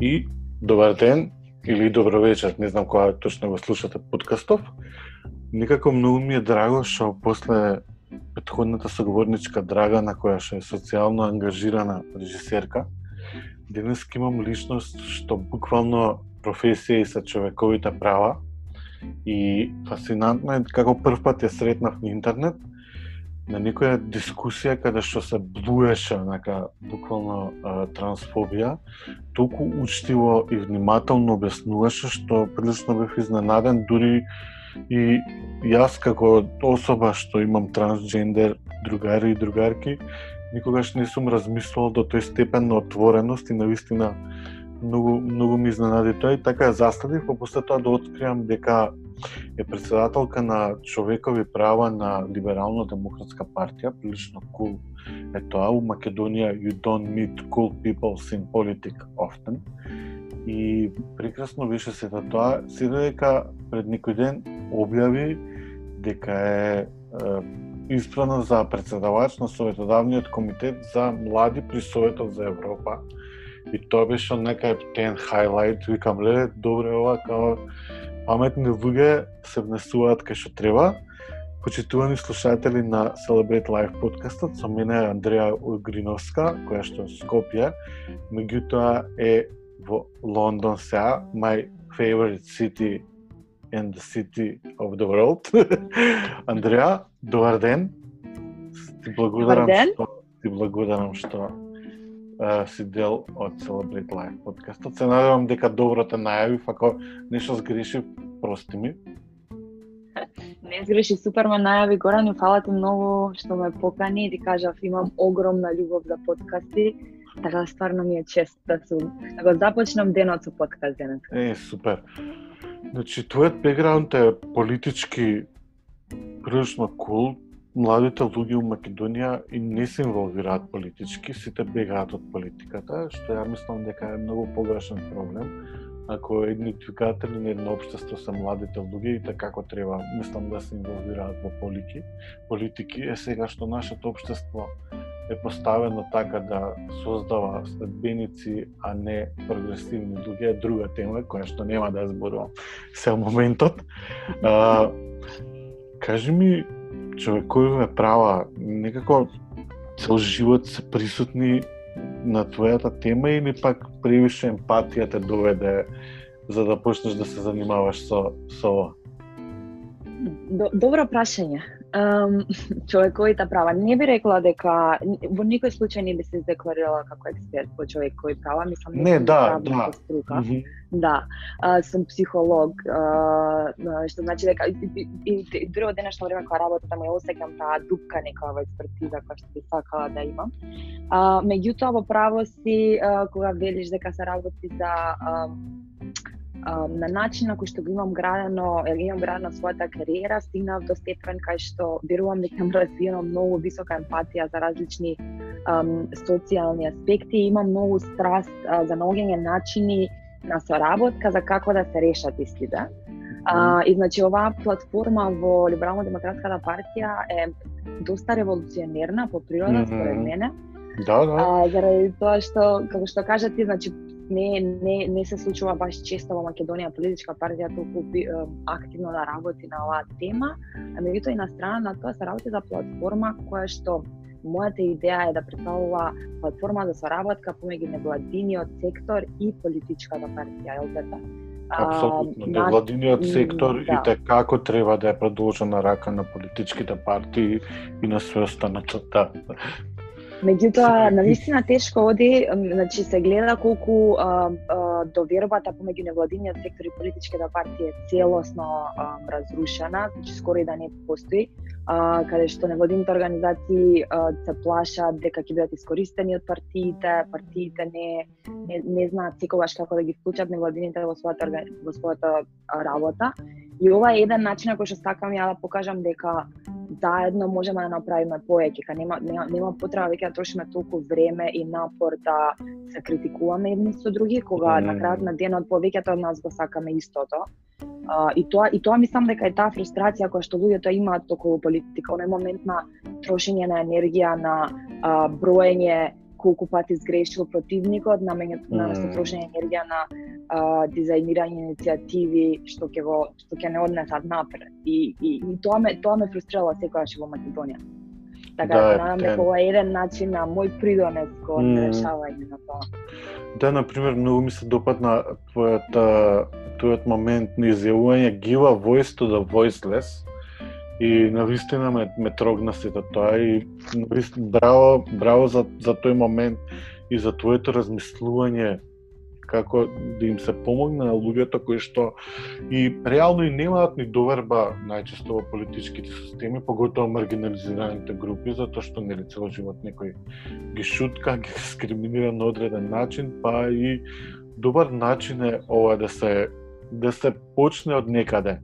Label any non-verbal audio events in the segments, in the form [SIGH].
И добар ден или добро вечер, не знам кога точно го слушате подкастов. Некако многу ми е драго што после предходната соговорничка Драгана, која што е социјално ангажирана режисерка, денес имам личност што буквално професија и са човековите права и фасинантно е како прв пат ја сретнав на интернет на некоја дискусија каде што се блуеше нака буквално а, трансфобија, толку учтиво и внимателно објаснуваше што прилично бев изненаден дури и јас како особа што имам трансгендер другари и другарки никогаш не сум размислувал до тој степен на отвореност и на вистина многу многу ми изненади тоа и така ја заставив, па после тоа да откриам дека е председателка на човекови права на Либерално-демократска партија, прилично cool е тоа. У Македонија you don't meet cool people in politics often. И прекрасно беше се тоа, се дека пред некој ден објави дека е, е избрана за председавач на Советодавниот комитет за млади при Советот за Европа. И тоа беше некај тен хайлайт, викам, леле, добре ова, као паметни луѓе се внесуваат кај што треба. Почитувани слушатели на Celebrate Life подкастот, со мене е Андреја Угриновска, која што е Скопје, меѓутоа е во Лондон сега, my favorite city and the city of the world. [LAUGHS] Андреја, добар ден. Ти благодарам што ти благодарам што си дел од Celebrate Life подкастот. Се надевам дека добро те најавив, ако нешто сгрешив, прости ми. [LAUGHS] Не сгреши, супер ме најави Горан и фала ти многу што ме покани и ти кажав имам огромна љубов за подкасти, така стварно ми е чест да сум да го започнам денот со подкаст денес. Е, супер. Значи, твојот бекграунд е политички прилично кул, младите луѓе у Македонија и не се инволвираат политички, сите бегаат од политиката, што ја мислам дека е многу погрешен проблем. Ако идентификатели на едно општество се младите луѓе и така како треба, мислам да се инволвираат во политики. Политики е сега што нашето општество е поставено така да создава следбеници, а не прогресивни луѓе, е друга тема која што нема да ја зборувам [LAUGHS] се моментот. А, кажи ми, човековиве права некако цел живот се присутни на твојата тема или пак превише емпатија те доведе за да почнеш да се занимаваш со со ова? Добро прашање um, [LAUGHS] човековите права. Не би рекла дека во никој случај не би се декларирала како експерт по човекови права, мислам не, не да, да. струка. Mm -hmm. Да, а, сум психолог, а, што значи дека и, и, и, дури од денешно време кога работам ја осеќам таа дупка некоја во експертиза која што би сакала да имам. А, меѓутоа во право си а, кога велиш дека се работи за а, на начин на кој што го имам градено, имам градена својата кариера, стигнав до степен кај што верувам дека имам развиено многу висока емпатија за различни um, социјални аспекти, имам многу страст uh, за наоѓање начини на соработка за како да се решат истите. А, и значи оваа платформа во Либерално-демократската партија е доста револуционерна по природа, mm -hmm. според мене. Да, да. А, заради тоа што, како што кажа ти, значи, не, не, не се случува баш често во Македонија политичка партија толку активно да работи на оваа тема, а меѓутоа и на страна на тоа се работи за платформа која што мојата идеја е да представува платформа за соработка помеѓу невладиниот сектор и политичката партија ЛДП. Апсолутно. Невладиниот сектор да. и како треба да е продолжена рака на политичките партии и на све останато. Меѓутоа, на вистина тешко оди, значи се гледа колку а, а, довербата помеѓу невладиниот сектор и политичките партии е целосно а, разрушена, значи скоро и да не постои, а, каде што невладините организации а, се плашат дека ќе бидат искористени од партиите, партиите не, не, не знаат секогаш како да ги вклучат невладините во својата, во својата работа. И ова е еден начин на кој што сакам ја да покажам дека заедно можеме да направиме повеќе, ка нема, нема, нема потреба веќе да трошиме толку време и напор да се критикуваме едни со други, кога mm. на крајот на денот повеќето од нас го сакаме истото. Uh, и тоа и тоа мислам дека е таа фрустрација која што луѓето имаат околу политика, оној момент на трошење на енергија, на uh, броење колку пати сгрешил противникот, на Мм. се трошење енергија на а, дизајнирање иницијативи што ќе го што ќе не однесат напред. И, и, и тоа ме тоа ме фрустрирало секогаш во Македонија. Така Да, да, надам дека ова е еден начин на мој придонес кон Мм. решавање на тоа. Да, на пример, многу ми се допадна твојата тојот момент на изјавување give a voice to the voiceless и навистина ме, ме трогна сето тоа и навистина браво, браво за, за тој момент и за твоето размислување како да им се помогне на луѓето кои што и реално и немаат ни доверба најчесто во политичките системи, поготово маргинализираните групи, затоа што нели цел живот некој ги шутка, [LAUGHS] ги дискриминира на одреден начин, па и добар начин е ова да се да се почне од некаде.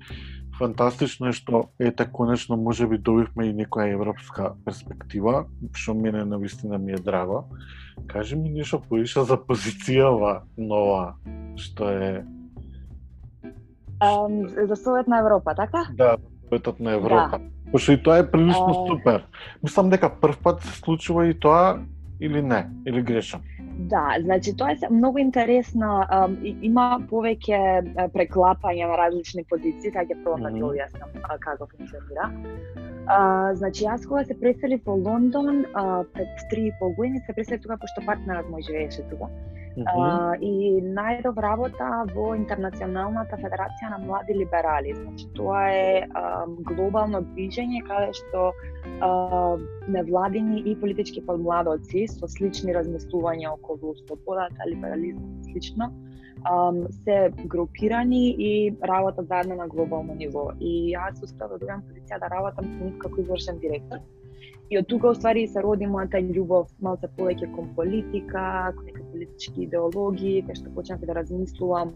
Фантастично е што ете конечно можеби добивме и некоја европска перспектива, што мене на вистина ми е драго. Кажи ми нешто поише за позицијава нова, што е Um, за Совет на Европа, така? да, Советот на Европа. Пошто и тоа е прилично А. супер. Мислам дека прв пат се случува и тоа или не, или грешам. Да, значи тоа е многу интересна, ам, и- има повеќе а, преклапања на различни позиции, сега ќе пробам да ти објаснам како функционира. А, значи јас кога се преселив во Лондон а, пред три и пол години се преселив тука пошто партнерот мој живееше тука. А, и најдов работа во Интернационалната федерација на млади либерали. Значи тоа е а, глобално движење каде што а, невладини и политички подмладоци со слични размислувања околу слободата, либерализмот и слично се групирани и работат заедно на глобално ниво. И јас успеав да добиам позиција да работам со нив како извршен директор. И од тука уствари се роди мојата љубов малце повеќе кон политика, кон некои политички идеологии, кај што почнав да размислувам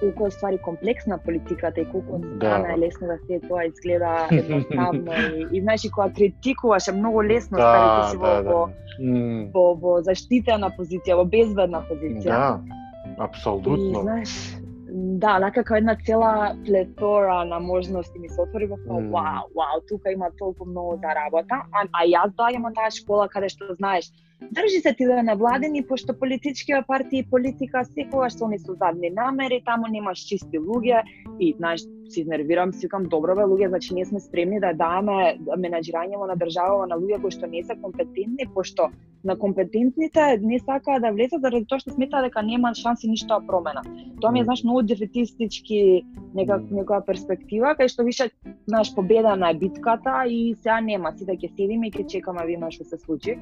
колку е ствари комплексна политиката и колку Да. да. е лесно да се тоа изгледа [LAUGHS] едноставно и, и знаеш и кога критикуваш е многу лесно Да, ставите си во, да, во, да. М, во, во заштитена позиција, во безбедна позиција. Да, И апсолутно. знаеш, да, онака како една цела плетора на можности ми се отвори во тоа, вау, вау, тука има толку многу за работа, а, а јас доаѓам од таа школа каде што знаеш, држи се ти да не владени, пошто политичките партии и политика секогаш се они со задни намери, таму немаш чисти луѓе и знаеш, се изнервирам, си викам добро бе луѓе, значи ние сме спремни да даваме менаџирање на држава на луѓе кои што не се компетентни, пошто на компетентните не сакаат да влезат заради тоа што сметаат дека нема шанси ништо да промена. Тоа ми е знаеш многу дефетистички нека некоја перспектива кај што више знаеш победена е битката и сега нема си да ќе седиме и ќе чекаме да видиме што се случи.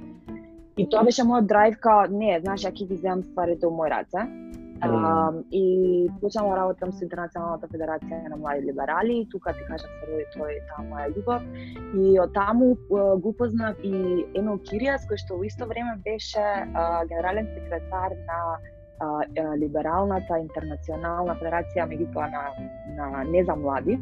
И тоа беше мојот драйв као не, знаеш ја ќе ги земам стварите у мој раце. А, и почнав да работам со Интернационалната федерација на млади либерали. И тука ти кажам се роди тој таа моја љубов. И од таму го упознав и Емил Киријас кој што во исто време беше а, генерален секретар на а, а, либералната интернационална федерација меѓутоа на на не за млади,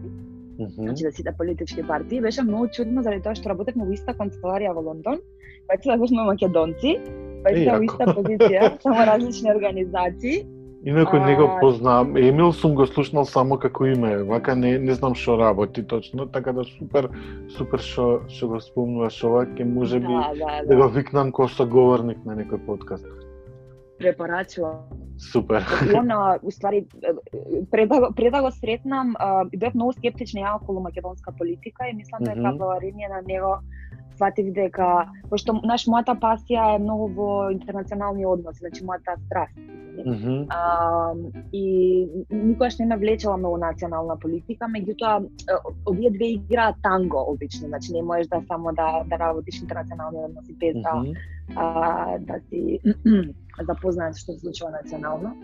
Мгм. значи да сите политички партии, беше многу чудно заради тоа што работевме во иста канцеларија во Лондон, пак се бевме македонци, па Е, во иста позиција, [LAUGHS] само различни организации. Инаку А, не го познавам. Емил сум го слушнал само како име, вака не не знам што работи точно, така да супер супер што што го спомнуваш ова, ќе можеби Да, да, да го да. викнам како соговорник на некој подкаст. Препорачувам. Супер. Она, [LAUGHS] уствари, пред да, го- пред да го сретнам, бев многу скептична ја околу македонска политика и мислам дека Мгм. благодарение на него сватив дека, пошто наш мојата пасија е многу во интернационални односи, значи мојата страст. Мгм. А, и никогаш не ме влечела многу национална политика, меѓутоа овие две играат танго обично, значи не можеш да само да да работиш интернационални односи без да Мгм. а, да си [CLEARS THROAT] запознаат што се случува национално.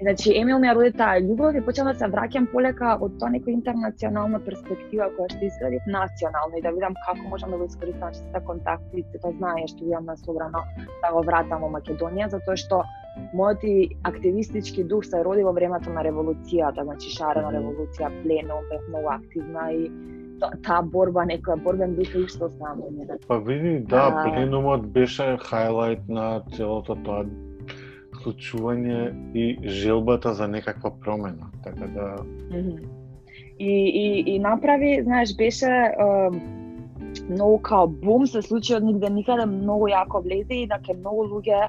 И, Значи, Емил ми ја роди таа љубов и почнав да се враќам полека од тоа некоја интернационална перспектива која што изградив национално и да видам како можам да го искористам сите контакти и сите знаење што имам на собрано да го вратам во Македонија, затоа што мојот и активистички дух се роди во времето на револуцијата, значи шарена револуција, пленум, бев многу активна и та- таа борба, некоја борбен дух останал во мене. Па види, да, пленумот беше хайлайт на целото тоа случување и желбата за некаква промена. Така да. И, и, и направи, знаеш, беше, е, многу као бум се случи од нигде никаде многу јако влезе и дека многу луѓе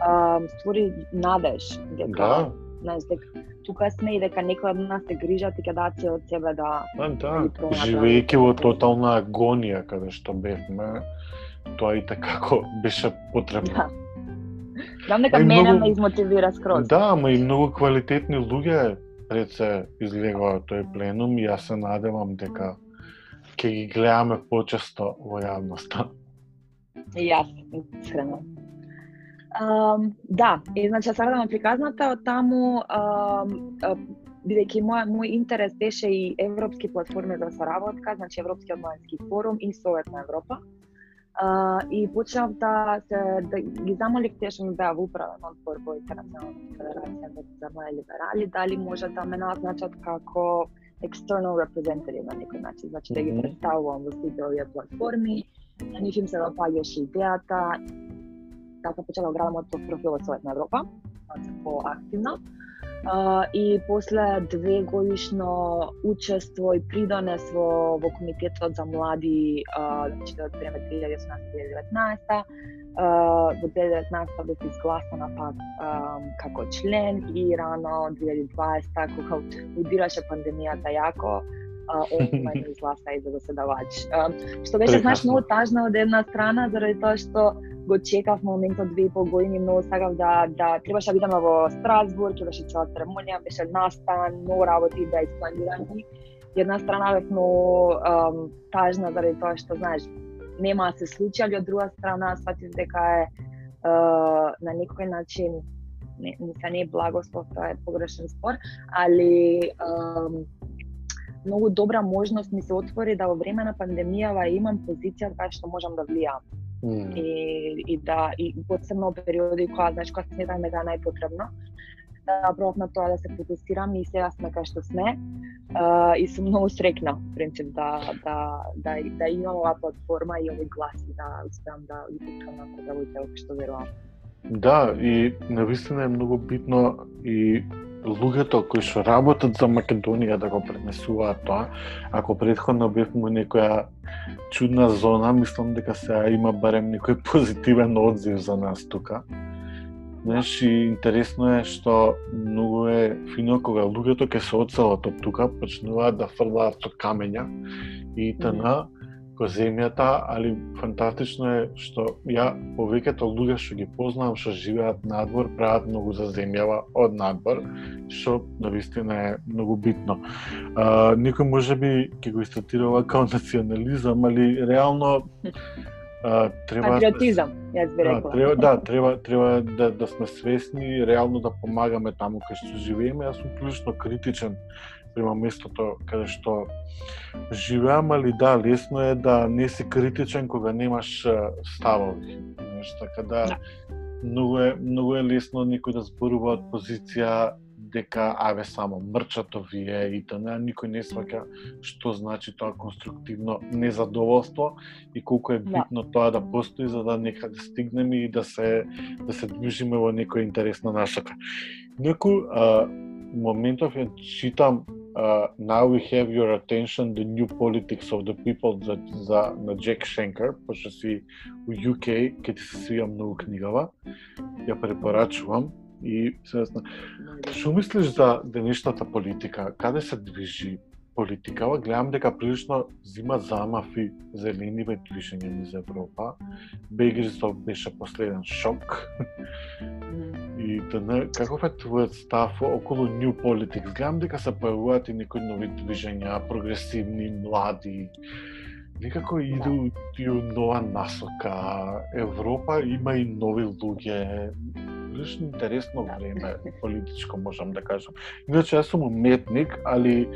а, створи надеж дека Да. знаеш дека тука сме и дека некој од нас се грижат и ќе дадат се од себе да Да, да. Живеејќи во тотална агонија каде што бевме, тоа и како беше потребно. Да. Знам дека мене многу- ме измотивира скроз. Да, ама и многу квалитетни луѓе пред се излегува тој пленум и јас се надевам дека ќе ги гледаме почесто во јавноста. Јас, искрено. Um, да, и значи сега да приказната од таму um, бидејќи мој мој интерес беше и европски платформи за соработка, значи Европскиот младински форум и Совет на Европа. Uh, и почнав да се да ги замолив тие што ми беа во управен одбор во Интернационалната федерација за, за млади либерали, дали може да ме назначат како external representative на некој начин, значи да ги представувам во сите овие платформи, на нив им се допаѓаше идејата, така почнав да градам од профил од Совет на Европа, да се поактивно. Uh, и после две годишно учество и придонес во, во Комитетот за млади, uh, значи од време 2018-2019, uh, во 2019 бев изгласана пак um, како член и рано 2020 кога удираше пандемијата јако, онлайн изгласа и за заседавач. Uh, што беше знаеш многу тажно од една страна заради тоа што го чекав моментот две и пол години, многу сакав да да требаше да бидеме во Страсбург, ќе беше цела церемонија, беше настан, многу работи да испланирани. И една страна бев многу ам, тажна заради тоа што знаеш нема да се случи, али од друга страна сватив дека е а, на некој начин не, не се не е благослов, тоа е погрешен спор, али ам, многу добра можност ми се отвори да во време на пандемијава имам позиција кај што можам да влијам М, и, и да и посебно во периоди кога знаеш кога сметам дека е најпотребно да пробав на тоа да се фокусирам и сега сме кај што сме uh, и сум многу срекна принцип да да да да имам оваа платформа и овој глас и да успеам да ги путкам на подрабите во што верувам. Да, и навистина е многу битно и луѓето кои што работат за Македонија да го пренесуваат тоа. Ако предходно бевме некоја чудна зона, мислам дека сега има барем некој [LAUGHS] позитивен одзив за нас тука. Знаеш, и интересно е што многу е фино кога луѓето ќе се оцелат од тука, почнуваат да фрлаат со камења и т.н го земјата, али фантастично е што ја повеќето луѓе што ги познавам што живеат надвор прават многу за земјава од надвор, што навистина е многу битно. А, некој можеби ќе го истатира као национализам, али реално а, треба Патриотизам, јас би Да, рекла. треба, да, треба, треба да, да сме свесни реално да помагаме таму кај што живееме. Јас сум прилично критичен према местото каде што живеам, али да, лесно е да не си критичен кога немаш ставови. Знаеш, така да, Да. многу е многу е лесно некој да зборува од позиција дека аве само мрчато вие и т.н. никој не сваќа што значи тоа конструктивно незадоволство и колку е Да. битно тоа да постои за да некаде стигнеме и да се да се движиме во некоја интересна насока. Инаку а, моментов ја читам а, Now we have your attention the new politics of the people за, за на Джек Шенкер, пошто си у UK, ке ти се свија многу книгава. Ја препорачувам и се зна. Што мислиш за денешната политика? Каде се движи политикава? Гледам дека прилично зима замафи зелениве движење низ Европа. Бегрисов беше последен шок. И т.н. каков е твојот став околу New Politics? Гледам дека се појавуваат и некои нови движења, прогресивни, млади. Некако иду и у нова насока. Европа има и нови луѓе. Прилично интересно време политичко можам да кажам. Иначе јас сум уметник, али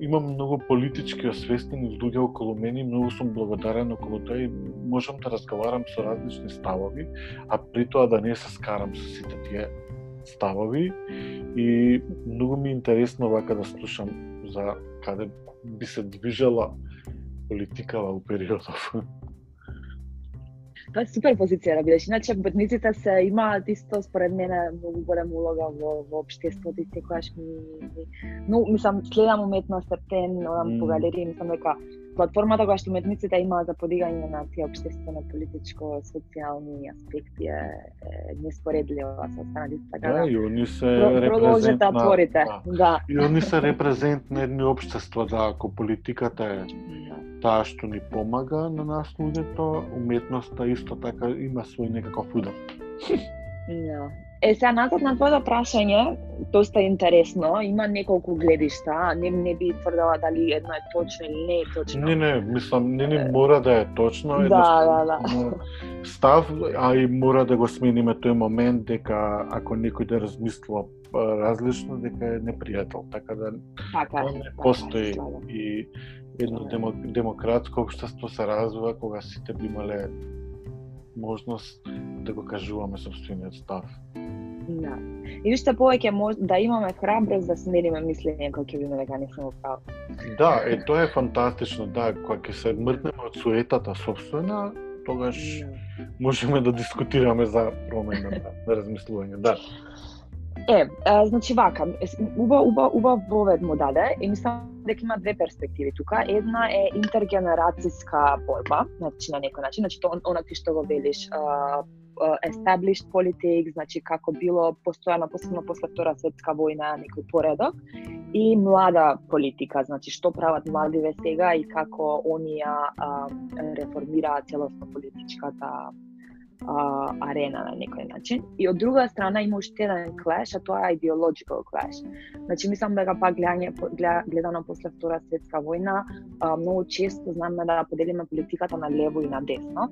имам многу политички освестени луѓе околу мене многу сум благодарен околу тоа и можам да разговарам со различни ставови, а при тоа да не се скарам со сите тие ставови и многу ми е интересно вака да слушам за каде би се движела политикава у периодов. Тоа е супер позиција да бидеш. Иначе бедниците се имаат исто според мене многу голема улога во во општеството и секогаш ми, ми но мислам следам уметност степен, одам по Мм. галерии, мислам дека платформата која што уметниците имаат за подигање на тие обштествено политичко социјални аспекти е, е неспоредлива со останалите така Да, да. и они се Продолжете репрезент да на отворите. да. Да. И они се репрезент на едни општества, да, ако политиката е Да. Таа што ни помага на нас луѓето, уметноста исто така има свој некаков удар. Да. Е, сега назад на твоето прашање, доста интересно, има неколку гледишта, не, не би тврдела дали едно е точно или не е точно. Не, не, мислам, не ни мора да е точно, Да, да, да. [LAUGHS] став, а и мора да го смениме тој момент дека ако некој да размислува различно, дека е непријател, така да Така, не така, постои слагам. и едно Да. демо, демократско општество се развива кога сите би имале можност да го кажуваме собствениот став. Да. И уште повеќе мож, да имаме храброст да смениме мислење кога ќе видиме дека не сме управ. Да, е тоа е фантастично, да, кога ќе се мртнеме од суетата собствена, тогаш можеме да дискутираме за промена на, на размислување, да. Е, а, значи вака, уба, уба, уба вовед му даде и мислам дека има две перспективи тука. Една е интергенерацијска борба, значи на некој начин, значи тоа она ти што го велиш, established politics, значи како било постојано, посебно после Втора светска војна, некој поредок, и млада политика, значи што прават младиве сега и како оние а, реформираат целосно политичката а, арена на некој начин. И од друга страна има уште еден клеш, а тоа е ideological clash. Значи мислам дека пак гледање гледа- гледано после Втора светска војна, а, многу често знаме да поделиме политиката на лево и на десно.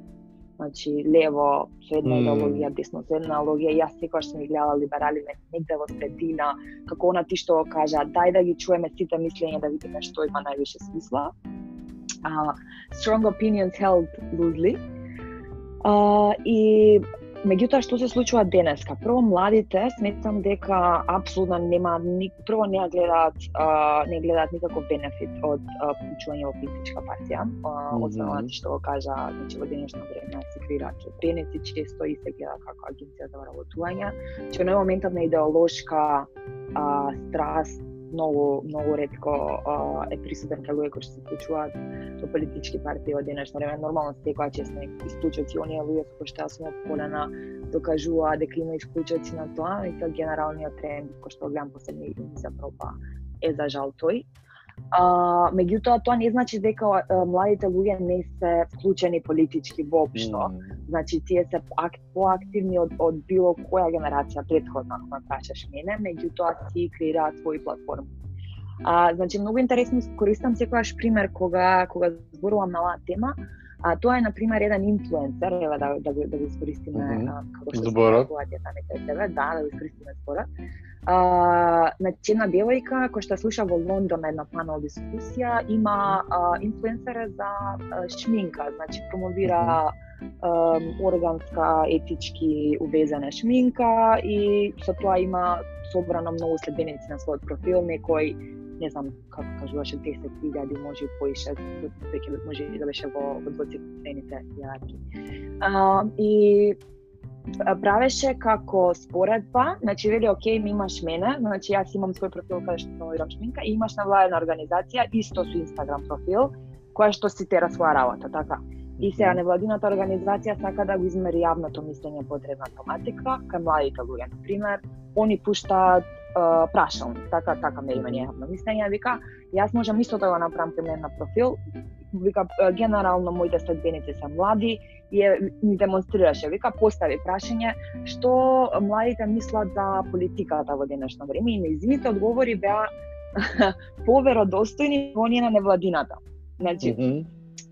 Значи лево со една Мм. идеологија, десно со една идеологија. Јас секогаш сум ги гледала либерали не- негде во средина, како она ти што кажа, дај да ги чуеме сите мислења да видиме што има највише смисла. Uh, strong opinions held loosely. А, и меѓутоа што се случува денеска? Прво младите сметам дека апсолутно нема ни, прво не гледаат а, не гледаат никаков бенефит од вклучување во политичка партија, а, освен што го кажа, значи во денешно време се креираат членици често и се гледа како агенција за вработување. Че на моментот на идеолошка а, страст многу многу ретко а, е присутен кај луѓе кои што се вклучуваат во политички партии во денешно време. Нормално се секоја чест на исклучоци, оние луѓе кои што јас сум опколена докажува дека има исклучоци на тоа, и тоа генералниот тренд кој што гледам последни за Европа е за жал тој. А, меѓутоа тоа не значи дека а, младите луѓе не се вклучени политички воопшто. М, Значи, тие се ак, поактивни од, од било која генерација предходна, ако ме прашаш мене, меѓутоа си креираат своји платформи. А, значи, многу интересно користам секогаш пример кога, кога зборувам на оваа тема, а тоа е, на пример, еден инфлуенсер, ева да, да, го- да го искористиме Мгм. а, како што Зборот. да, да го искористиме зборот. А, значи, една девојка која што слуша во Лондон на една панел дискусија, има а, инфлуенсер за а, шминка, значи промовира ем, органска, етички увезена шминка и со тоа има собрано многу следбеници на својот профил, некој не знам како кажуваше 10.000 може поише, веќе може да беше во, во двоцифрените јарки. А, и а, правеше како споредба, значи вели окей, ми имаш мене, значи јас имам свој профил каде што промовирам шминка и имаш навладена организација исто со Инстаграм профил која што си тера своја работа, така. И сега невладината организација сака да го измери јавното мислење по одредна тематика, кај младите луѓе, на пример, они пуштаат uh, прашалник, така така ме има јавно мислење, вика, јас можам исто да го направам кај на профил, вика генерално моите следбеници се млади и е, ми демонстрираше, вика постави прашање што младите мислат за политиката во денешно време и неизините одговори беа [LAUGHS] поверодостојни во оние на невладината. Значи, Мгм.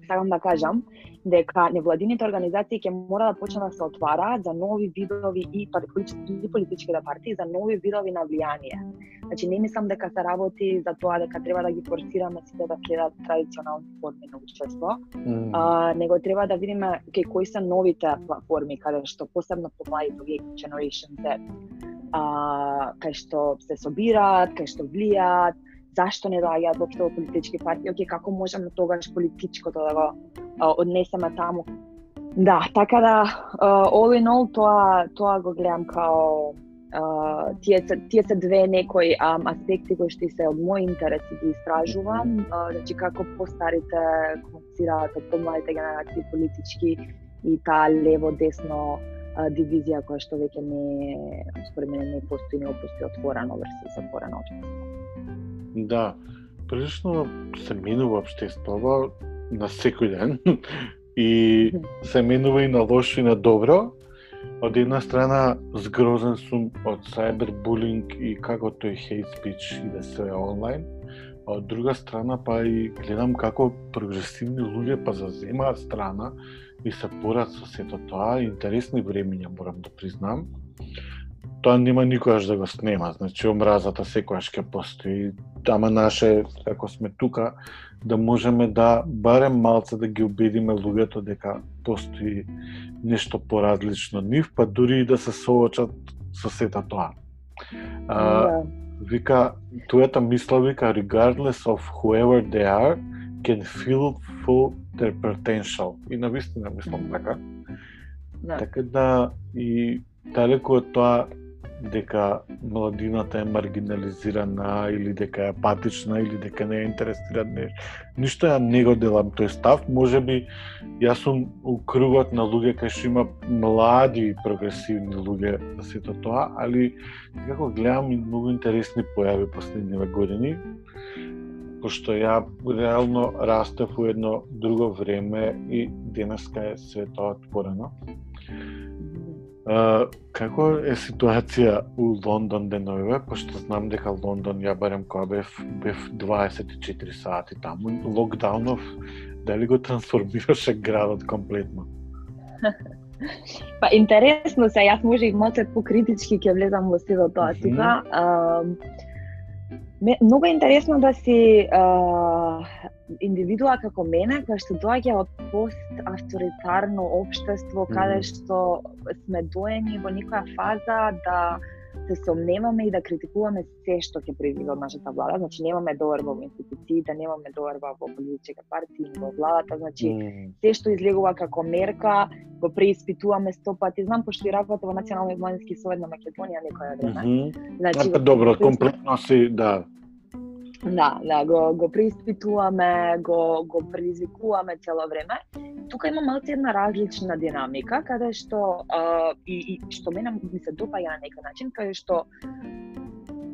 сакам да кажам дека невладините организации ќе мора да почнат да се отвараат за нови видови и политички политичките партии за нови видови на влијание. Значи не мислам дека се работи за тоа дека треба да ги форсираме сите да следат традиционални форми на учество, М, а, него треба да видиме кај кои се новите платформи каде што посебно по младите луѓе Generation Z а, кај што се собираат, кај што влијаат, зашто не доаѓаат воопшто во политички партии, Оке, како можеме тогаш политичкото да го а, однесеме таму. Да, така да, uh, all in all, тоа, тоа го гледам као Uh, тие се тие се две некои um, аспекти кои што се од мој интерес и ги истражувам, uh, значи како постарите комуницираат од помладите генерации политички и таа лево десно uh, дивизија која што веќе не според мене не постои не постои отворено врси затворено општество. Да, прилично се минува општеството на секој ден [LAUGHS] и се минува и на лошо и на добро. Од една страна згрозен сум од cyberbullying и како тој хейт спич и иде се онлайн, а од друга страна па и гледам како прогресивни луѓе па заземаат страна и се борат со сето тоа, интересни времиња морам да признам. Тоа нема никогаш да го снема, значи омразата секогаш ќе постои, ама наше, како сме тука, да можеме да барем малце да ги убедиме луѓето дека постои нешто поразлично од нив, па дури и да се соочат со сета тоа. А. Да. Вика, туета мисла вика, regardless of whoever they are, can feel full their potential. И на вистина мислам така. Да. Така да и далеку од тоа дека младината е маргинализирана или дека е апатична или дека не е интересирана не. Ништо ја не го делам тој став, можеби јас сум у кругот на луѓе кај што има млади прогресивни луѓе за сето тоа, али како гледам и многу интересни појави последниве години, пошто ја реално растев у едно друго време и денеска е све тоа како е ситуација у Лондон деновиве, пошто знам дека Лондон ја барем кога бев, бев 24 сати таму, локдаунов дали го трансформираше градот комплетно? [LAUGHS] Па интересно се, јас може и малце покритички ќе влезам во сето тоа. Mm -hmm. Ме, многу е интересно да си а, индивидуа како мене, која што доаѓа од пост-авторитарно општество, каде што сме доени во некоја фаза да се сомневаме и да критикуваме се што ќе произведе од нашата влада. Значи немаме доверба во институциите, немаме доверба во политичка партија, во владата, значи mm. се што излегува како мерка го преиспитуваме сто пати. Знам пошто и работа во Националниот младински совет на Македонија некоја време. Mm -hmm. Значи, добро, комплетно си, да, Да, да, го, го преиспитуваме, го, го предизвикуваме цело време. Тука има малце една различна динамика, каде што, а, и, и што мене ми се допаја на некој начин, каде што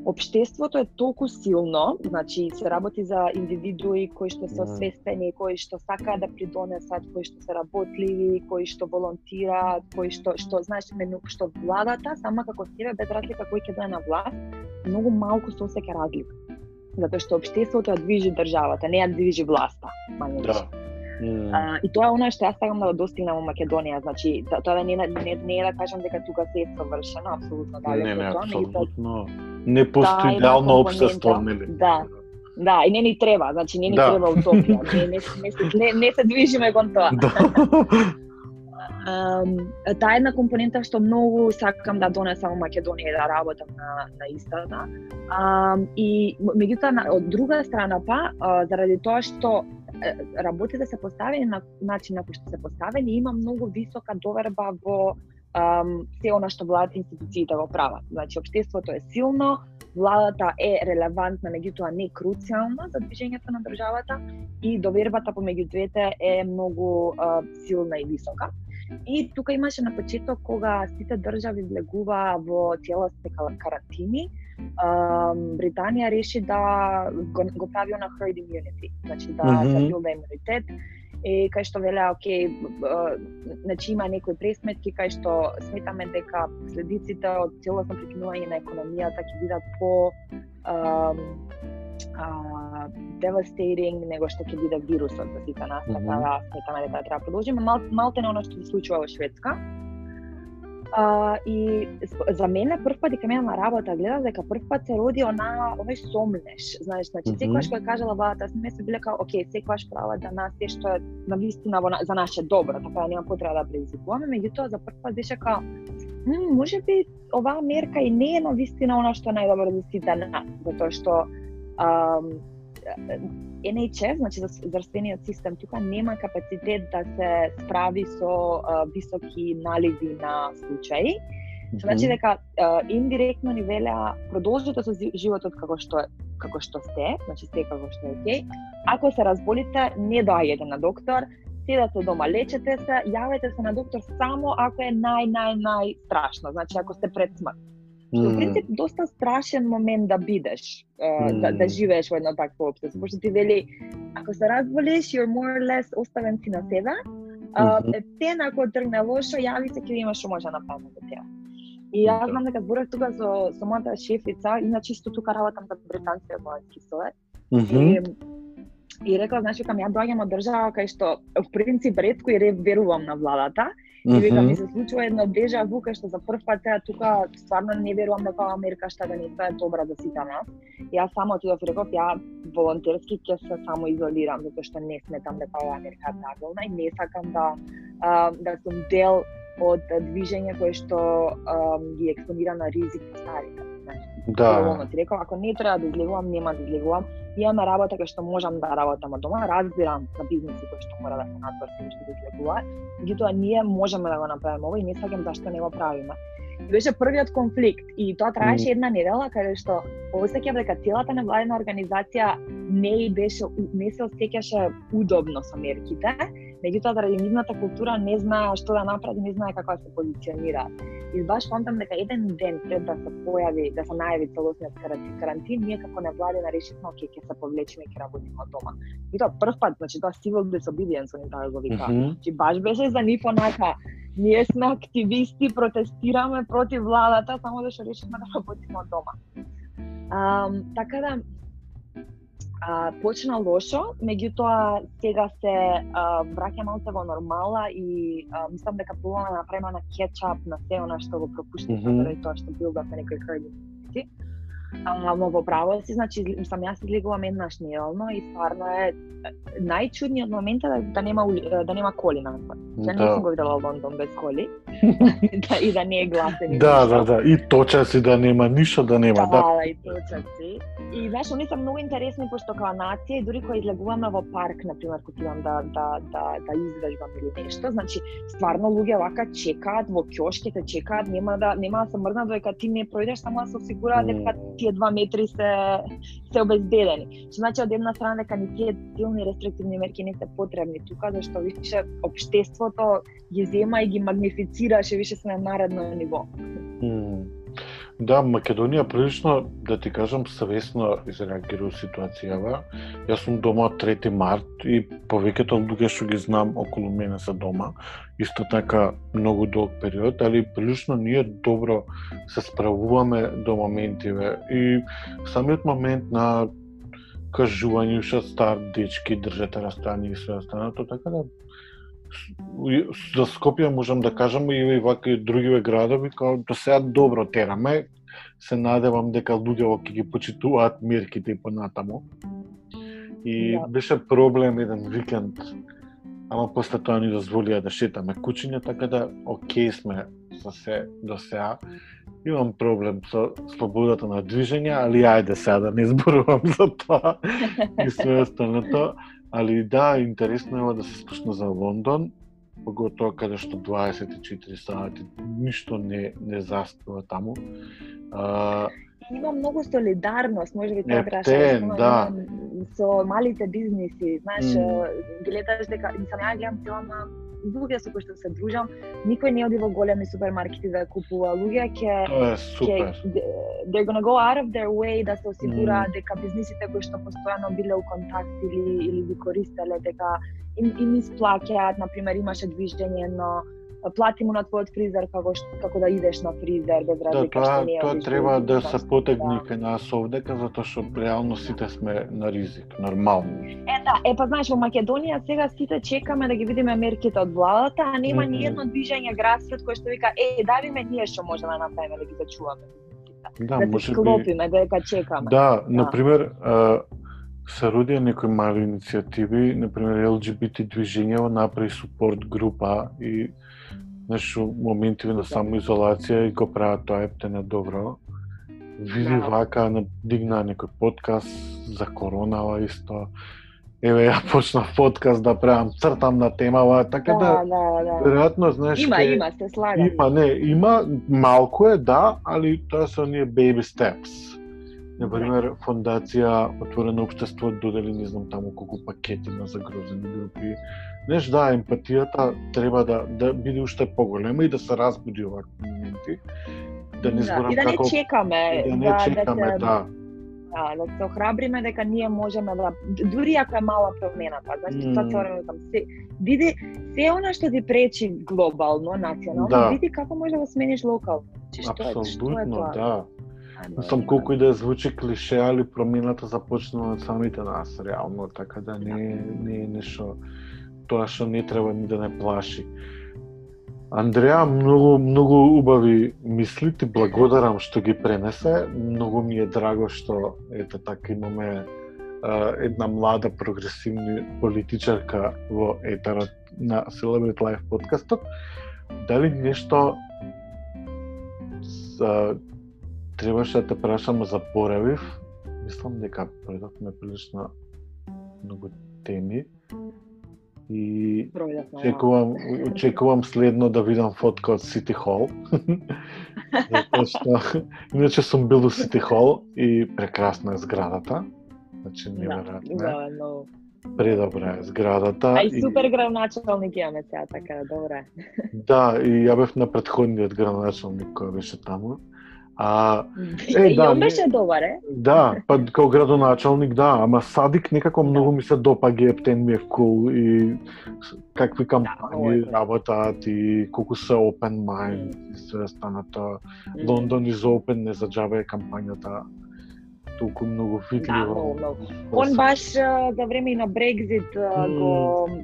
Обштеството е толку силно, значи се работи за индивидуи кои што се освестени, кои што сакаат да придонесат, кои што се работливи, кои што волонтираат, кои што што знаеш мену што владата сама како себе без разлика кој ќе дојде на власт, многу малку се осеќа разлика затоа што општеството ја движи државата, не ја движи власта, мање да. Mm. А, и тоа е она што јас сакам да достигнам во Македонија, значи тоа да не, не, не е да кажам дека тука се е совршено, апсолутно да. Не, не, апсолутно. Не постои идеално општество, нели? Да. Да, и не ни треба, значи не ни да. треба утопија, не, не, не, не, не се движиме кон тоа. [LAUGHS] Да таа една компонента што многу сакам да донесам во Македонија да работам на, на истата. Um, и меѓутоа од друга страна па, заради тоа што работите се поставени на начин на кој што се поставени, има многу висока доверба во um, се она што владат институциите во права. Значи, обштеството е силно, владата е релевантна, меѓутоа не круцијална за движењето на државата и довербата помеѓу двете е многу uh, силна и висока. И тука имаше на почеток кога сите држави влегуваа во целосни карантини, Британија реши да го, го прави на herd immunity, значи да mm -hmm. билда имунитет и кај што велеа, окей, значи има некои пресметки кај што сметаме дека следиците од целосно прекинување на економијата ќе бидат по devastating него што ќе биде вирусот за сите нас, така да сметаме дека треба да продолжиме. Мал, малте не оно што се случува во Шведска. А, и за мене прв пат дека на работа гледав дека прв пат се роди она овој сомнеш, знаеш, значи mm -hmm. секогаш кога кажала владата, сме се биле као, окей, секогаш права да нас е што е на вистина во, за наше добро, така да нема потреба да предизвикуваме, меѓутоа за прв пат беше као, може би оваа мерка и не е на вистина она што е најдобро за сите нас, затоа што um, NHS, значи здравствениот систем тука нема капацитет да се справи со uh, високи наливи на случаи Што значи дека uh, индиректно ни велеа продолжете со животот како што како што сте, значи сте како што е окей. Ако се разболите, не доаѓате на доктор, седате дома, лечете се, јавете се на доктор само ако е нај нај нај страшно, значи ако сте пред смрт. Што mm. принцип доста страшен момент да бидеш, mm. да, да живееш во едно такво општество, пошто ти вели ако се разболиш, you're more or less оставен си на себе, mm -hmm. тен ако тргне лошо, јави се ќе имаш што може да направи за тебе. И јас знам дека зборев тука со, со мојата шефица, иначе исто тука работам за британскиот војнски совет. Mm -hmm. И, и рекла, значи, кам ја доаѓам од држава кај што, в принцип, ретко и верувам на владата, И вика ми се случува едно дежа ву кај што за прв пат сега тука стварно не верувам дека Америка што да не е добра за сите нас. Јас само отидов и реков ја волонтерски ќе се само изолирам затоа што не сметам дека ова Америка е правилна и не сакам да а, да сум дел од движење кое што а, ги експонира на ризик старите. Значи, да. Ти рекол, ако не треба да излегувам, нема да излегувам. Имаме работа кај што можам да работам од дома, разбирам за бизниси кои што мора да се надврси што да излегуваат. Меѓутоа ние можеме да го направиме ова и не сакам зашто не го правиме. И беше првиот конфликт и тоа траеше една недела каде што осеќав дека целата невладина организација не и беше не се осеќаше удобно со мерките меѓутоа заради нивната култура не знае што да направи, не знае како да се позиционира. И баш памтам дека еден ден пред да се појави, да се најави целосниот карантин, ние како невладина решивме оке ќе се повлечеме и ќе работиме од дома. И тоа прв пат, значи тоа civil disobedience они таа го вика. Mm -hmm. Значи баш беше за нив онака ние сме активисти, протестираме против владата, само да што решивме да работиме од дома. Um, така да, а, почна лошо, меѓутоа сега се а, враќа малку во нормала и а, мислам дека пробуваме да направиме на кетчап на се она што го пропуштивме mm -hmm. тоа што бил да на некои хрди. Ама во право си, значи, сам јас излегувам еднаш неделно и стварно е најчудниот момент е да, да нема да нема коли на пат. Ја не да. сум го видела Лондон без коли. [LAUGHS] да, и да не е гласен. Да, да, да, и точаци да нема, ништо да нема, да. Да, и точаци. И знаеш, они се многу интересни пошто као нација и дури кога излегуваме во парк, на пример, кога идам да да да да извежбам или нешто, значи стварно луѓе вака чекаат во ќошките, чекаат, нема да нема да се мрднат додека ти не пројдеш, само да се осигураат дека тие два метри се се обезбедени. Што значи од една страна дека ни тие силни рестриктивни мерки не се потребни тука, зашто више општеството ги зема и ги магнифицира, ше више се на наредно ниво. Mm. Да, Македонија прилично, да ти кажам, свесно изреагира ситуацијава. Јас сум дома од 3 март и повеќето луѓе што ги знам околу мене се дома. Исто така многу долг период, али прилично ние добро се справуваме до моментиве. И самиот момент на кажување што стар дечки држете растојание и све останато, така да за Скопје можам да кажам и вака и другиве градови као до сега добро тераме. Се надевам дека луѓето ќе ги почитуваат мерките и понатаму. И да. беше проблем еден викенд, ама после тоа ни дозволија да шетаме кучиња, така да окей сме за се до сега. Имам проблем со слободата на движење, али ајде сега да не зборувам [LAUGHS] за тоа и све останато. Али да, интересно е да се спушна за Лондон, поготоа каде што 24 сати ништо не не заспива таму. А, има многу солидарност, може би тоа требаше да. со малите бизниси, знаеш, mm. гледаш дека сам ја гледам на луѓе со кои што се дружам, никој не оди во големи супермаркети да купува. Луѓе ќе ќе they're gonna go out of their way да се осигураат mm. дека бизнисите кои што постојано биле у контакт или или ги користеле дека им, им исплаќаат, на пример имаше движење но плати му на твојот фризер како како да идеш на фризер без да, разлика да, тоа, што не е. Тоа треба да се потегне кај нас овдека затоа што реално сите сме на ризик, нормално. Е да, е па знаеш во Македонија сега сите чекаме да ги видиме мерките од владата, а нема mm -hmm. ни едно движење градскиот кој што вика е давиме ние што можеме да направиме да ги зачуваме. Да, да може склопиме дека чекаме. Да, да. на пример, се родија некои мали иницијативи, на пример LGBT движењево направи супорт група и знаеш, моментиви на самоизолација и го прават тоа ептене добро. Види да. вака, дигна некој подкаст за коронава исто. еве ја почнав подкаст да правам цртам на темава, така да, да, да, да. веројатно знаеш Има, ке- има, се слагам. Има, не, има малку е, да, али тоа се оние baby steps. Например, фондација Отворено општество додели не знам таму колку пакети на загрозени групи. Знаеш, да, емпатијата треба да да биде уште поголема и да се разбуди овакви моменти. Да не зборам и да не како чекаме, и да не чекаме, се, да. да, да се охрабриме дека ние можеме да дури ако е мала промената, значи Мм. тоа се викам, се види се она што ти пречи глобално, национално, Да. види како може да смениш локално. Значи што е, што е тоа? да. Мислам да. колку и да звучи клише, али промената започна од самите нас реално, така да не не е нешто тоа што не треба ни да не плаши. Андреа, многу многу убави мисли, ти благодарам што ги пренесе. Многу ми е драго што ете така имаме една млада прогресивна политичарка во етерот на Celebrate Life подкастот. Дали нешто за требаше да те прашам за Боравив. Мислам дека предавме прилично многу теми. И да. очекувам, очекувам следно да видам фотка од Сити Хол. [LAUGHS] Затоа што иначе сум бил у Сити Хол и прекрасна е зградата. Значи Да, неверојатно. да, но... Предобра е зградата. А и супер градоначалник имаме сега, така добре. Да, и ја бев на претходниот градоначалник кој беше таму. А [LAUGHS] Е, да, не- беше добар, е? Да, па као градоначалник, да, ама Садик некако многу ми се допаѓа, ептен ми е cool и какви многу кампањи е. работат и колку се open mind и све останато. Лондон is open, не за џабе е кампањата толку многу Да, видлива. многу, многу. Он баш за време и на Брекзит Мм. го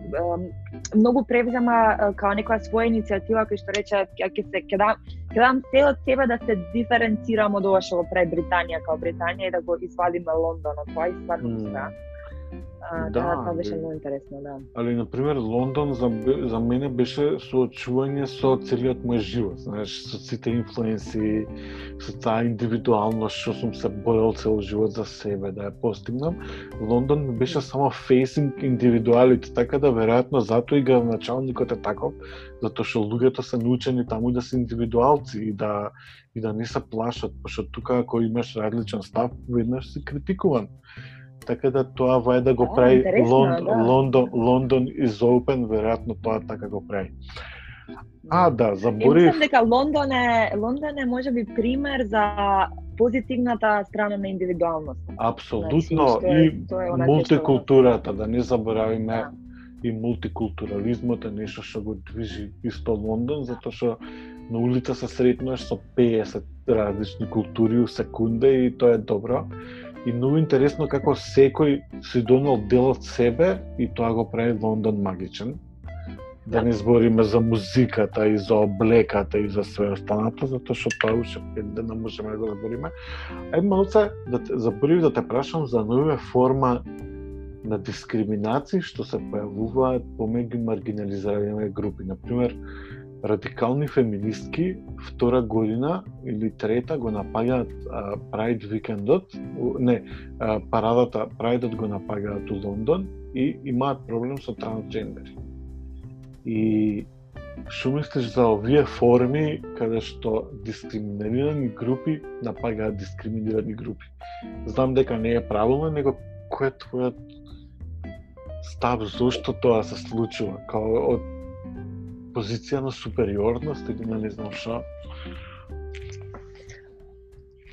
многу превзема као некоја своја иницијатива кој што рече ќе се ќе дам ќе дам се од себе да се диференцирам од ова што го прави Британија као Британија и да го извадиме Лондон од тоа и стварно Мм. А, Да, да, тоа беше бе. многу интересно, да. Али, на пример, Лондон за, за мене беше соочување со целиот мој живот, знаеш, со сите инфлуенси, со таа индивидуалност што сум се борел цел живот за себе да ја постигнам. Лондон ми беше само facing индивидуалите, така да веројатно затоа и градоначалникот е таков, затоа што луѓето се научени таму да се индивидуалци и да и да не се плашат, пошто тука ако имаш различен став, веднаш си критикуван. Така да тоа вај да го прави Лондон, да. Лондон, Лондон open, веројатно тоа така го прави. А, да, заборив. мислам дека Лондон е Лондон е можеби пример за позитивната страна на индивидуалност. Апсолутно Значи, и тоа е мултикултурата, да не заборавиме Да. и мултикултурализмот е нешто што го движи исто Лондон, затоа што на улица се сретнуваш со 50 различни култури у секунда и тоа е добро. И многу интересно како секој си донел дел од себе и тоа го прави Лондон магичен. Да Да. не збориме за музиката и за облеката и за све останато, затоа што тоа уште дена можеме да го збориме. Ај малце да те, заборив да те прашам за нови форма на дискриминации што се појавуваат помеѓу маргинализирани групи. Например, радикални феминистки втора година или трета го напаѓаат Pride викендот, не, а, парадата Prideот го напаѓаат у Лондон и имаат проблем со трансгендери. И што мислиш за овие форми каде што дискриминирани групи напаѓаат дискриминирани групи? Знам дека не е правилно, него кој е твојот став зошто тоа се случува? Као од позиција на супериорност или на не знам што?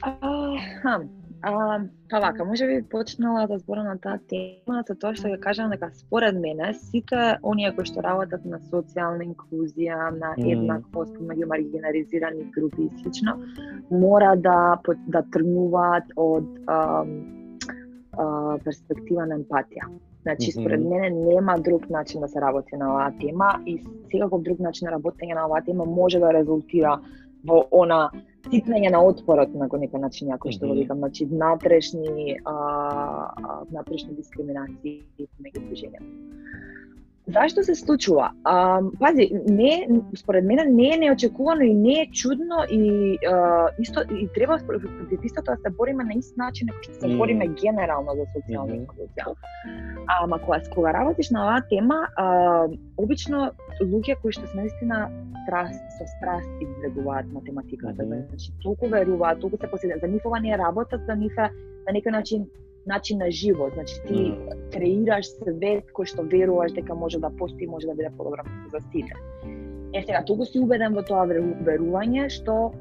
А, а, па вака, може би почнала да зборам на таа тема, со тоа што ја кажам дека според мене сите оние кои што работат на социјална инклузија, на еднаквост меѓу маргинализирани групи и слично, мора да да тргнуваат од ам, а, перспектива на емпатија. Значи, според мене нема друг начин да се работи на оваа тема и секаков друг начин на работење на оваа тема може да резултира во она сипнење на отпорот на некој начин, кој што го викам, значи внатрешни а, внатрешни дискриминации меѓу движењата. Зашто се случува? А, пази, не, според мене не е неочекувано и не е чудно и а, исто и треба против истото да се бориме на ист начин како што се бориме генерално за социјална mm инклузија. Ама кога кога работиш на оваа тема, а, обично луѓе кои што се наистина страст со страст излегуваат математиката, mm -hmm. значи толку веруваат, толку се посетуваат, за нив ова не е работа, за нив е на некој начин начин на живот. Значи ти mm. креираш свет кој што веруваш дека може да постои, може да биде подобро за сите. Е сега, толку си убеден во тоа верување што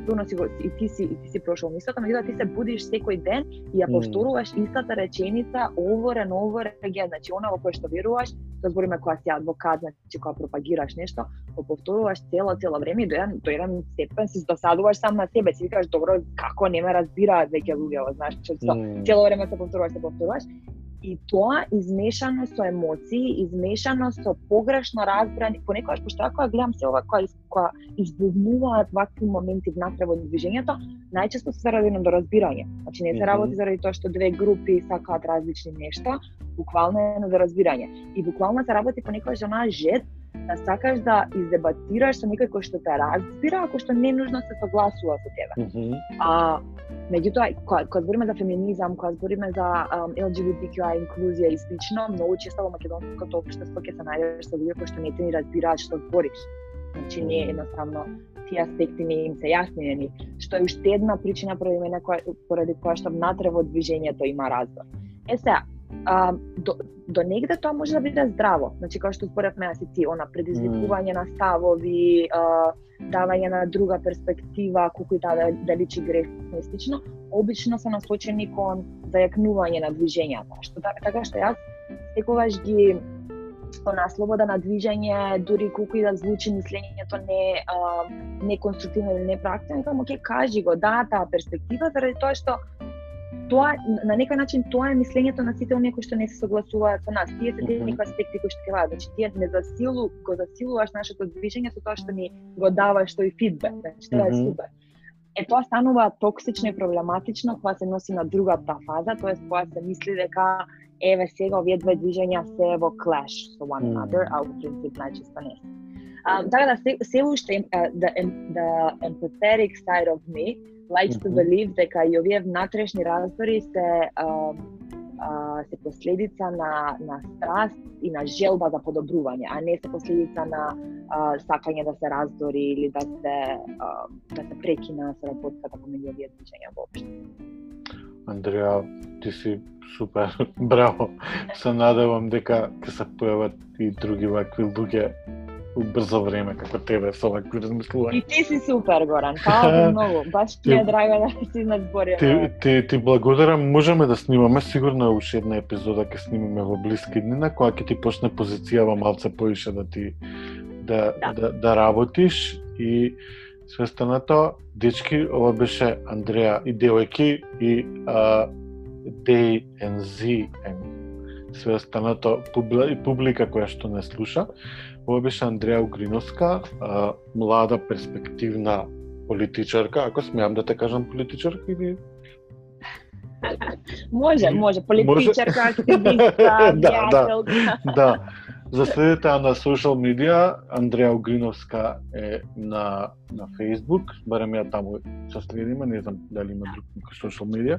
сигурно си го и ти си и ти си прошол мислата, меѓутоа ти се будиш секој ден и ја повторуваш истата реченица over and over again, значи она во кое што веруваш, тоа збориме кога си адвокат, значи кога пропагираш нешто, го повторуваш цело цело време и до еден до еден степен се досадуваш сам на себе, си викаш добро како не ме разбираат веќе луѓе, знаеш, што цело време се повторуваш, се повторуваш И тоа измешано со емоции, измешано со погрешно разбрани, понекогаш пошто ако гледам се ова која која избувнуваат вакви моменти внатре во движењето, најчесто се заради недоразбирање. Значи не се работи заради тоа што две групи сакаат различни нешта, буквално е недоразбирање. И буквално се работи понекогаш за онаа жет да сакаш да издебатираш со некој кој што те разбира, ако што не нужно се согласува со тебе. Mm -hmm. А Меѓутоа, кога, кога збориме за феминизам, кога збориме за um, LGBTQI инклузија и слично, многу често во македонското општество ќе се најдеш со луѓе кои што не те ни разбираат што збориш. Значи не едноставно тие аспекти не им се јасни ни, што е уште една причина поради мене која поради која што внатре во движењето има раздор. Е сега, а, до, до негде тоа може да биде здраво. Значи, како што споревме си ти, она предизвикување на ставови, а, давање на друга перспектива, колку и да, да личи грешно и слично, обично се насочени кон зајакнување на движењата. Што така, што јас секогаш ги она слобода на движење, дури колку и да звучи мислењето не а, не конструктивно или не практично, само ќе кажи го, да, таа перспектива, заради тоа што тоа на некој начин тоа е мислењето на сите оние кои што не се согласуваат со нас. Тие се тие некои аспекти кои што ќе значи тие не засилу, го засилуваш нашето движење со тоа што ни го даваш тој фидбек, значи тоа е супер. Е тоа станува токсично и проблематично кога се носи на другата фаза, тоа е кога се мисли дека еве сега овие две движења се во clash со one another, а во принцип најчесто не се. така да се, се уште uh, the, the empathetic side of me likes to believe дека и овие внатрешни раздори се а, а, се последица на на страст и на желба за подобрување, а не се последица на а, сакање да се раздори или да се а, да се прекина соработката помеѓу овие движења воопшто. Андреа, ти си супер, [LAUGHS] браво. Се надевам дека ќе се појават и други вакви луѓе брзо време како тебе со вакви размислувања. И ти си супер, Горан. Фала [LAUGHS] многу. Баш ти е драго да си надзборија. Ти, ти, ти благодарам. Можеме да снимаме сигурно уште една епизода ќе снимаме во блиски дни, на која ќе ти почне позицијава малце поише да ти да, да. да, да работиш и свестанато дечки, ова беше Андреа и девојки и а, Day and Z and све останато публика која што не слуша. Ова беше Андреја Угриновска, млада перспективна политичарка, ако смеам да те кажам политичарка или? [LAUGHS] Може, може, политичарка, активистка, [LAUGHS] да, да, да. За следите на социјал медија, Андреја Угриновска е на на Facebook, барем ја таму се следиме, не знам дали има друг некој социјал медија.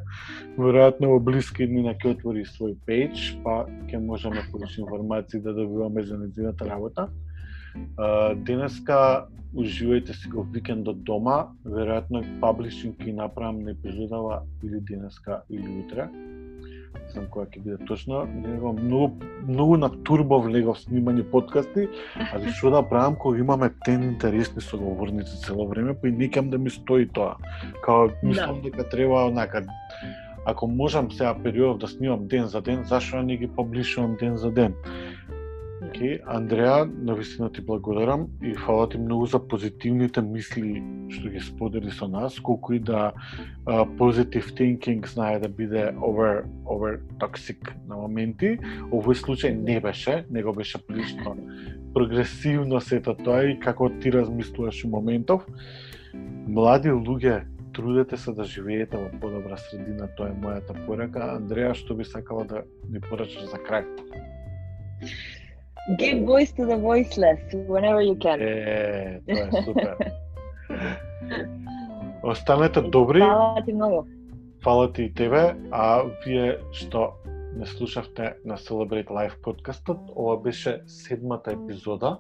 Веројатно во блиски дни на ќе отвори свој пејдж, па ќе можеме да повеќе информации да добиваме за нејзината работа. денеска уживајте си го викендот дома, веројатно паблишинг ќе направам на епизодава или денеска или утре знам која ќе биде точно, него многу многу на турбо влегов снимање подкасти, али што да правам кога имаме тен интересни соговорници цело време, па и некам да ми стои тоа. Као мислам да. дека треба онака ако можам сега период да снимам ден за ден, зашто не ги публишувам ден за ден? Okay. Андреа, навистина ти благодарам и фала ти многу за позитивните мисли што ги сподели со нас, колку и да uh, thinking знае да биде over, over toxic на моменти. Овој случај не беше, него беше прилично прогресивно сето тоа и како ти размислуваш у моментов. Млади луѓе, трудете се да живеете во подобра средина, тоа е мојата порака. Андреа, што би сакала да ни порачаш за крај? Give voice to the voiceless whenever you can. Е, тоа е супер. Останете добри. Фала ти многу. Фала ти и тебе, а вие што не слушавте на Celebrate Life подкастот, ова беше седмата епизода.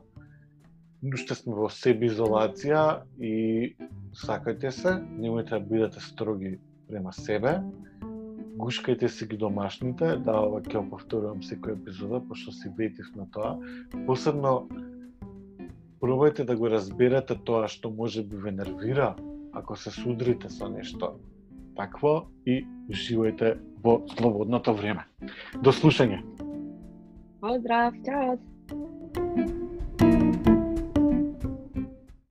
Уште сме во себе изолација и сакајте се, немојте да бидете строги према себе. Гушкајте си ги домашните, да ова ќе повторувам секој епизода, пошто си ветив на тоа. Посебно, пробајте да го разберете тоа што може би ве нервира, ако се судрите со нешто такво и уживајте во слободното време. До слушање. Поздрав, чао.